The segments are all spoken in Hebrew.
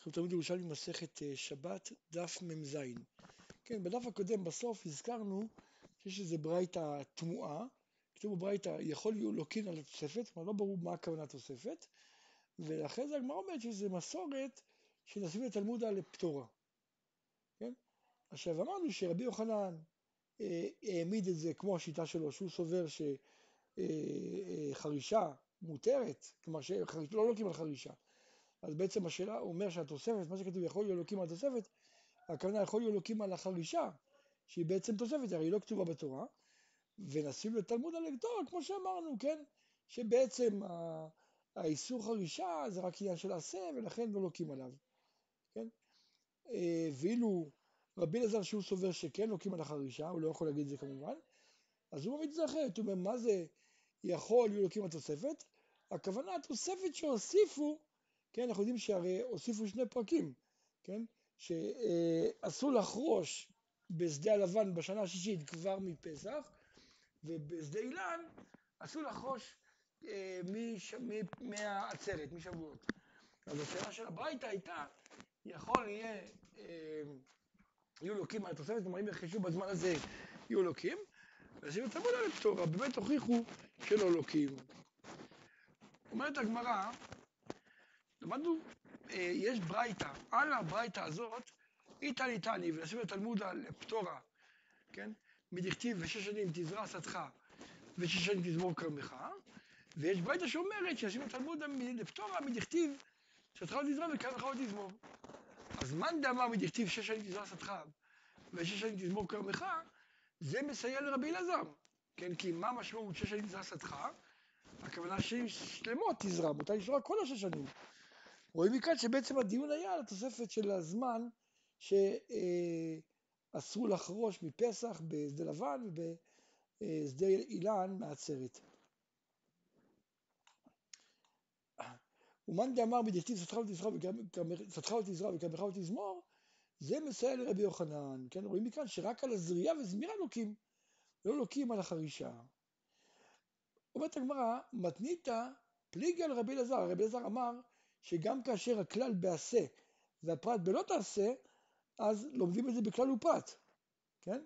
אנחנו תמיד ירושלים מסכת אה, שבת, דף מ"ז. כן, בדף הקודם בסוף הזכרנו שיש איזה ברייתא תמוהה, כתוב בברייתא יכול לוקין על התוספת, כלומר לא ברור מה הכוונה תוספת, ואחרי זה הגמרא אומרת שזה מסורת שנשים לתלמודה לפטורה. כן? עכשיו אמרנו שרבי יוחנן אה, העמיד את זה כמו השיטה שלו, שהוא סובר שחרישה אה, אה, מותרת, כלומר שלא לוקים על חרישה. אז בעצם השאלה, הוא אומר שהתוספת, מה שכתוב יכול להיות אלוקים על התוספת, הכוונה יכול להיות אלוקים על החרישה, שהיא בעצם תוספת, הרי היא לא כתובה בתורה, ונשים לתלמוד על לתורה, כמו שאמרנו, כן? שבעצם האיסור חרישה זה רק עניין של עשה, ולכן לא לוקים עליו, כן? אה, ואילו רבי אלעזר שהוא סובר שכן לוקים על החרישה, הוא לא יכול להגיד את זה כמובן, אז הוא מביא את זה אחרת, הוא אומר מה זה יכול להיות לוקים על תוספת? הכוונה התוספת שהוסיפו כן, אנחנו יודעים שהרי הוסיפו שני פרקים, כן, שאסור לחרוש בשדה הלבן בשנה השישית כבר מפסח, ובשדה אילן אסור לחרוש אה, מהעצרת, משבועות. אז השאלה של הברייתא הייתה, יכול יהיה, אה, יהיו לוקים על התוספת, כלומר אם ירכשו בזמן הזה יהיו לוקים, את עבודה לפתורה, באמת הוכיחו שלא לוקים. אומרת הגמרא, למדנו, אה, יש ברייתא, על הברייתא הזאת, איתא ניתני, ולשים בתלמוד על פטורה, כן? מדכתיב ושש שנים תזרע שדך ושש שנים תזמור כרמך, ויש ברייתא שאומרת שישים בתלמוד לפטורה מדכתיב שדך לא תזרע וכרמך לא תזמור. אז מאן דאמר מדכתיב שש שנים תזרע שדך ושש שנים תזמור כרמך, זה מסייע לרבי אלעזר, כן? כי מה המשמעות שש שנים תזרע שדך? הכוונה ששלמות תזרע, מותר לזרוע כל השש שנים. רואים מכאן שבעצם הדיון היה על התוספת של הזמן שאסרו לחרוש מפסח בשדה לבן ובשדה אילן מעצרת. ומאן דאמר מדכתיב סתך ותזרע וקמך ותזמור, זה מסייע לרבי יוחנן. כן, רואים מכאן שרק על הזריעה וזמירה לוקים, לא לוקים על החרישה. אומרת הגמרא, מתניתא פליגה לרבי אלעזר, רבי אלעזר אמר שגם כאשר הכלל בעשה והפרט בלא תעשה, אז לומדים את זה בכלל ופרט, כן?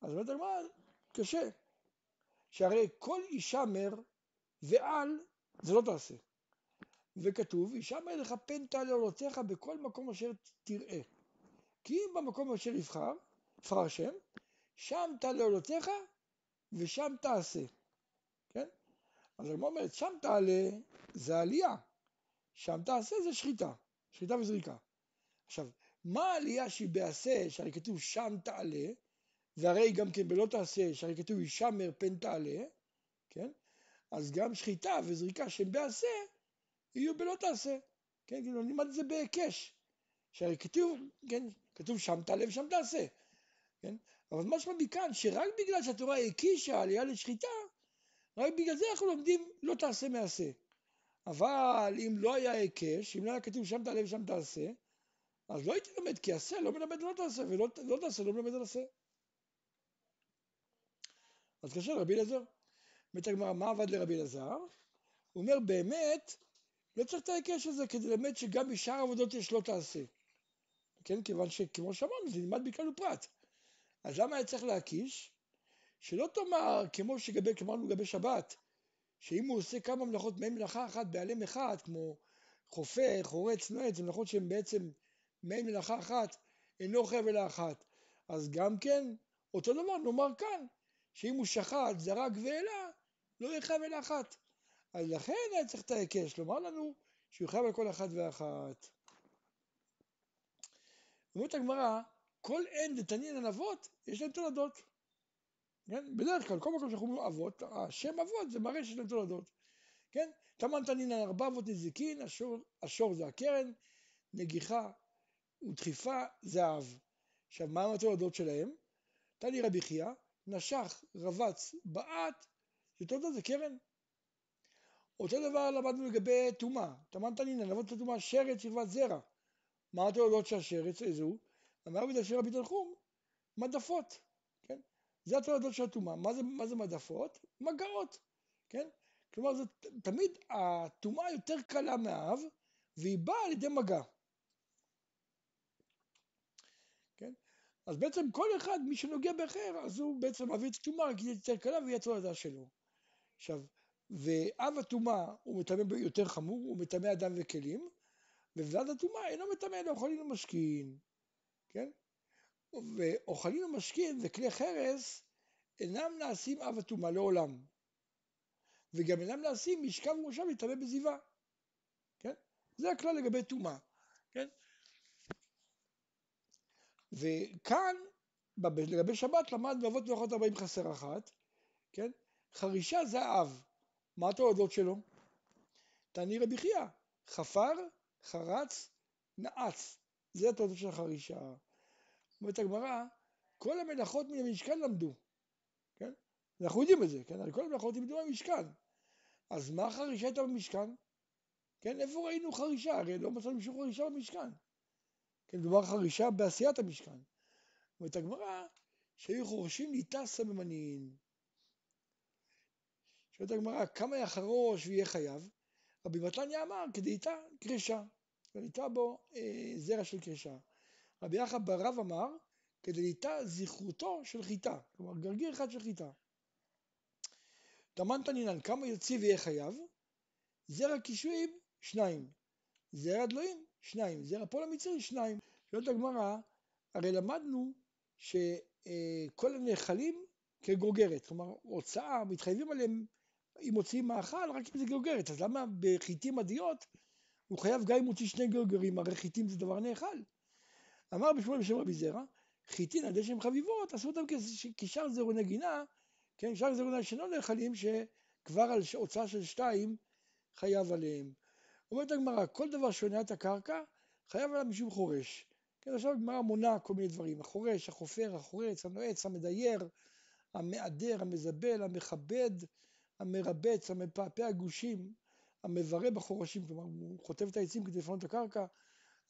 אז אומרת הגמרא, קשה. שהרי כל אישה מר ועל זה לא תעשה. וכתוב, אישה מר לך פן תעלה עולותיך בכל מקום אשר תראה. כי אם במקום אשר יבחר, יבחר השם, שם תעלה עולותיך ושם תעשה. כן? אז הגמרא אומרת, שם תעלה זה עלייה. שם תעשה זה שחיטה, שחיטה וזריקה. עכשיו, מה העלייה שהיא בעשה, שהרי כתוב שם תעלה, והרי גם כן בלא תעשה, שהרי כתוב ישמר פן תעלה, כן? אז גם שחיטה וזריקה שהם בעשה, יהיו בלא תעשה, כן? כאילו נלמד את זה בהיקש, שהרי כתוב, כן? כתוב שם תעלה ושם תעשה, כן? אבל משמע מכאן שרק בגלל שהתורה הקישה עלייה לשחיטה, רק בגלל זה אנחנו לומדים לא תעשה מעשה. אבל אם לא היה היקש, אם לא היה כתוב שם תעלה ושם תעשה, אז לא הייתי לומד כי עשה לא מלמד לא תעשה, ולא לא תעשה לא מלמד על עשה. אז קשה לרבי אלעזר. אומרת הגמרא, מה עבד לרבי אלעזר? הוא אומר, באמת, לא צריך את ההיקש הזה כדי ללמד שגם בשאר עבודות יש לא תעשה. כן, כיוון שכמו שאמרנו, זה נלמד בכלל ופרט. אז למה היה צריך להקיש? שלא תאמר, כמו שאמרנו לגבי שבת, שאם הוא עושה כמה מלאכות מעין מלאכה אחת בהיעלם אחד, כמו חופר, חורץ, נועץ, זה מלאכות שהן בעצם מעין מלאכה אחת, אינו חייב אלא אחת. אז גם כן, אותו דבר נאמר כאן, שאם הוא שחט, זרק והעלה, לא יהיה חייב אלא אחת. אז לכן היה צריך את ההיקש, לומר לנו שהוא חייב על כל אחת ואחת. אומרת הגמרא, כל אין דתנין על אבות, יש להם תולדות. כן? בדרך כלל, כל מקום שאנחנו אומרים אבות, השם אבות זה מראה שיש להם תולדות. כן? תמן תנין על ארבע אבות נזיקין, השור, השור זה הקרן, נגיחה ודחיפה זה האב. עכשיו, מה התולדות שלהם? תני רבי חייא, נשך, רבץ, בעט, זה תולדות, זה קרן. אותו דבר למדנו לגבי טומאה, תמן תנינא, למדנו את הטומאה, שרץ, שכבת זרע. מה התולדות של השרץ? איזה הוא? אמר דשר רבי תנחום, מדפות. זה התולדות של הטומאה. מה, מה זה מעדפות? מגעות, כן? כלומר, זה תמיד הטומאה יותר קלה מאב, והיא באה על ידי מגע. כן? אז בעצם כל אחד, מי שנוגע באחר, אז הוא בעצם מביא את הטומאה, כי היא יותר קלה והיא התולדה שלו. עכשיו, ואב הטומאה הוא מטמא יותר חמור, הוא מטמא אדם וכלים, ובלעד הטומאה אינו מטמא, לאוכלים ומשקיעים, כן? ואוכלים ומשכין וכלי חרס אינם נעשים אב הטומאה לעולם, וגם אינם נעשים משכב ומושב להטמא בזיווה, כן? זה הכלל לגבי טומאה, כן? וכאן, לגבי שבת, למד באבות ואחות ארבעים חסר אחת, כן? חרישה זה האב. מה התולדות שלו? תעני רבי חייא, חפר, חרץ, נעץ. זה התולדות של החרישה. אומרת הגמרא, כל המלאכות מן המשכן למדו, כן? אנחנו יודעים את זה, כן? על כל המלאכות למדו מהמשכן. אז מה החרישה הייתה במשכן? כן, איפה ראינו חרישה? הרי לא מצאנו שום חרישה במשכן. כן, מדובר חרישה בעשיית המשכן. אומרת הגמרא, שהיו חורשים ליטה סממניים. שואלת הגמרא, כמה יחרוש ויהיה חייב? רבי מתניה אמר, כדאיתה קרישה. וניטה בו אה, זרע של קרישה. רבי יחא ברב אמר, כדאיתה זכרותו של חיטה. כלומר, גרגיר אחד של חיטה. תמן תנינן, כמה יוציא ויהיה חייב? זרע קישואים, שניים. זרע דלויים, שניים. זרע פועל המצרי, שניים. שואלת הגמרא, הרי למדנו שכל הנאכלים כגוגרת, כלומר הוצאה, מתחייבים עליהם אם מוציאים מאכל רק אם זה גוגרת, אז למה בחיטים עדיות הוא חייב גם אם מוציא שני גוגרים, הרי חיטים זה דבר נאכל. אמר בשמואל בשם רבי זרע, חיטין על ידי שהם חביבות, עשו אותם כשאר זרעו נגינה, כן, שאר זרעו נגינה שלא נאכלים, שכבר על הוצאה של שתיים חייב עליהם. אומרת הגמרא, כל דבר שונה את הקרקע, חייב עליו משום חורש. כן, עכשיו הגמרא מונה כל מיני דברים, החורש, החופר, החורץ, הנועץ, המדייר, המעדר, המזבל, המכבד, המרבץ, המפעפע גושים, המברא בחורשים, כלומר הוא חוטב את העצים כדי לפנות את הקרקע,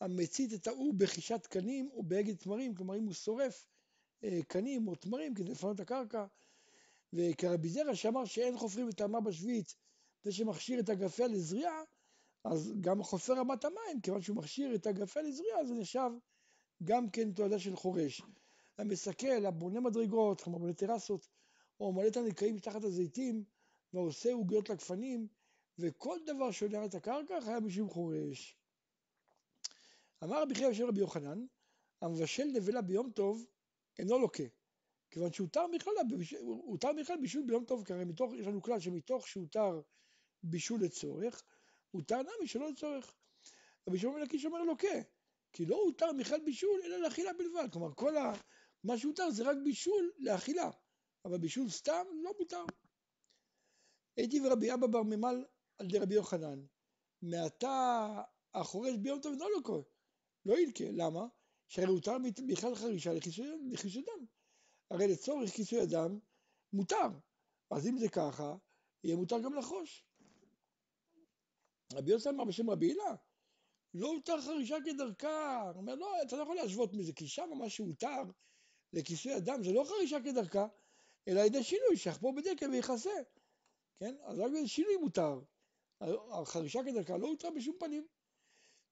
המצית את האור בחישת קנים או בהגד תמרים, כלומר אם הוא שורף אה, קנים או תמרים כדי לפנות את הקרקע, וכרבי זרע שאמר שאין חופרים את האמה בשביעית, זה שמכשיר את הגפה לזריעה, אז גם חופר רמת המים, כיוון שהוא מכשיר את הגפה לזריעה, זה נחשב גם כן תועדה של חורש. המסכל, הבונה מדרגות, כלומר בונה טרסות, או מלא את הנקעים תחת הזיתים, ועושה עוגיות לגפנים, וכל דבר שעולה את הקרקע חייב משום חורש. אמר רבי חייא בשם רבי יוחנן, המבשל נבלה ביום טוב אינו לוקה, כיוון שהותר בכלל, הותר בכלל בישול ביום טוב, כי הרי מתוך, יש לנו כלל שמתוך שהותר בישול לצורך, הותר נמי שלא לצורך. רבי שמעון מלכיש אומר לוקה, כי לא הותר בכלל בישול אלא לאכילה בלבד, כלומר כל ה... מה שהותר זה רק בישול לאכילה, אבל בישול סתם לא מותר. הייתי ורבי אבא בר ממל על ידי רבי יוחנן, מעתה החורש ביום טוב לא לוקה, לא ילקה, למה? שהרי הותר בכלל חרישה לכיסוי אדם. הרי לצורך כיסוי אדם מותר, אז אם זה ככה, יהיה מותר גם לחוש. רבי יוסי אמר בשם רבי הילה, לא הותר חרישה כדרכה. הוא אומר, לא, אתה לא יכול להשוות מזה, כי שם מה שהותר לכיסוי אדם זה לא חרישה כדרכה, אלא ידי שינוי, שיחפור בדקל ויכסה. כן? אז רק שינוי מותר. החרישה כדרכה לא הותר בשום פנים.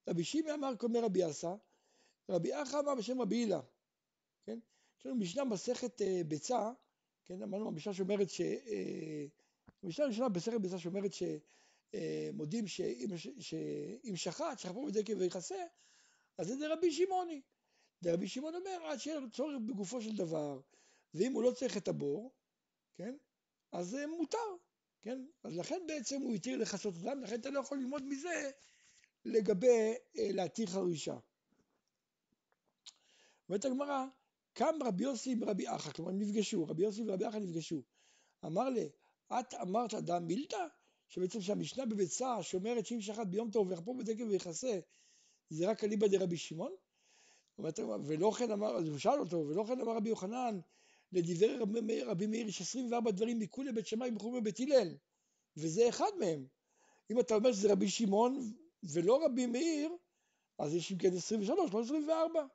רבי שימי אמר כמו רבי אסא, רבי אחא אמר בשם רבי הילה. כן? יש לנו משנה מסכת אה, ביצה, כן? אמרנו המשנה שאומרת ש... אה, המשנה הראשונה בסכת ביצה שאומרת שמודים אה, שאם שחט, שחפור בדקל ויכסה, אז זה רבי שמעוני. רבי שמעון אומר, עד שיהיה צורך בגופו של דבר, ואם הוא לא צריך את הבור, כן? אז מותר. כן? אז לכן בעצם הוא התיר לכסות אותם, לכן אתה לא יכול ללמוד מזה לגבי אה, להתיר חרישה. אומרת הגמרא, קם רבי יוסי עם רבי אחא, כלומר הם נפגשו, רבי יוסי ורבי אחא נפגשו. אמר לי, את אמרת אדם מילתא? שבעצם שהמשנה בביצה שאומרת שאם שחט ביום טוב ויחפור בדקל ויכסה, זה רק אליבא דרבי שמעון? ולא כן אמר, אז הוא שאל אותו, ולא כן אמר רבי יוחנן, לדברי רבי, רבי מאיר יש 24 דברים מכולי בית שמאי בחומר בית הלל, וזה אחד מהם. אם אתה אומר שזה רבי שמעון ולא רבי מאיר, אז יש אם כן 23, לא 24.